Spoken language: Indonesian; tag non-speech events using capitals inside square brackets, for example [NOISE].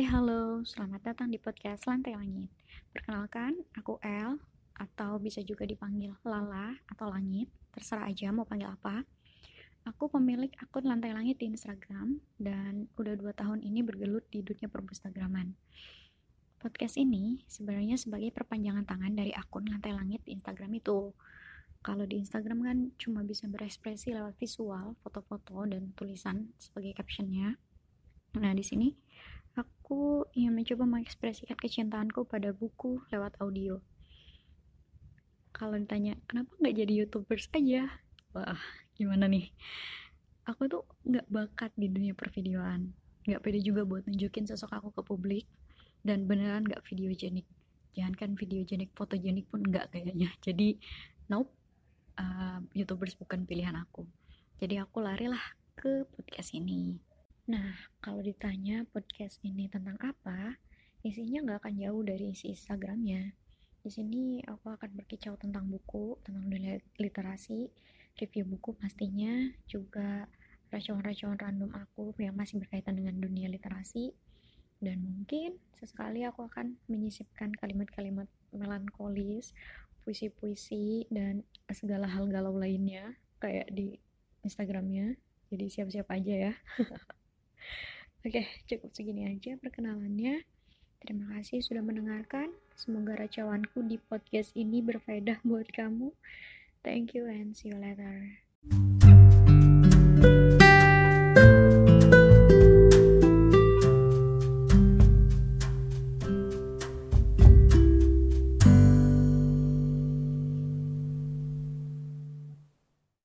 Hai, halo, selamat datang di podcast Lantai Langit. Perkenalkan, aku El, atau bisa juga dipanggil Lala atau Langit, terserah aja mau panggil apa. Aku pemilik akun Lantai Langit di Instagram, dan udah dua tahun ini bergelut di dunia perpustagraman. Podcast ini sebenarnya sebagai perpanjangan tangan dari akun Lantai Langit di Instagram itu. Kalau di Instagram kan cuma bisa berekspresi lewat visual, foto-foto, dan tulisan sebagai captionnya. Nah, di sini Aku ingin mencoba mengekspresikan kecintaanku pada buku lewat audio. Kalau ditanya, kenapa nggak jadi youtubers aja? Wah, gimana nih? Aku tuh nggak bakat di dunia pervideoan. Nggak pede juga buat nunjukin sosok aku ke publik. Dan beneran nggak videogenik. Jangan kan videogenik, fotogenik pun nggak kayaknya. Jadi, nope, uh, youtubers bukan pilihan aku. Jadi aku larilah ke podcast ini. Nah, kalau ditanya podcast ini tentang apa, isinya nggak akan jauh dari isi Instagramnya. Di sini aku akan berkicau tentang buku, tentang dunia literasi, review buku pastinya, juga racun-racun random aku yang masih berkaitan dengan dunia literasi, dan mungkin sesekali aku akan menyisipkan kalimat-kalimat melankolis, puisi-puisi, dan segala hal galau lainnya, kayak di Instagramnya. Jadi siap-siap aja ya. [LAUGHS] Oke, cukup segini aja perkenalannya. Terima kasih sudah mendengarkan. Semoga racawanku di podcast ini berfaedah buat kamu. Thank you and see you later.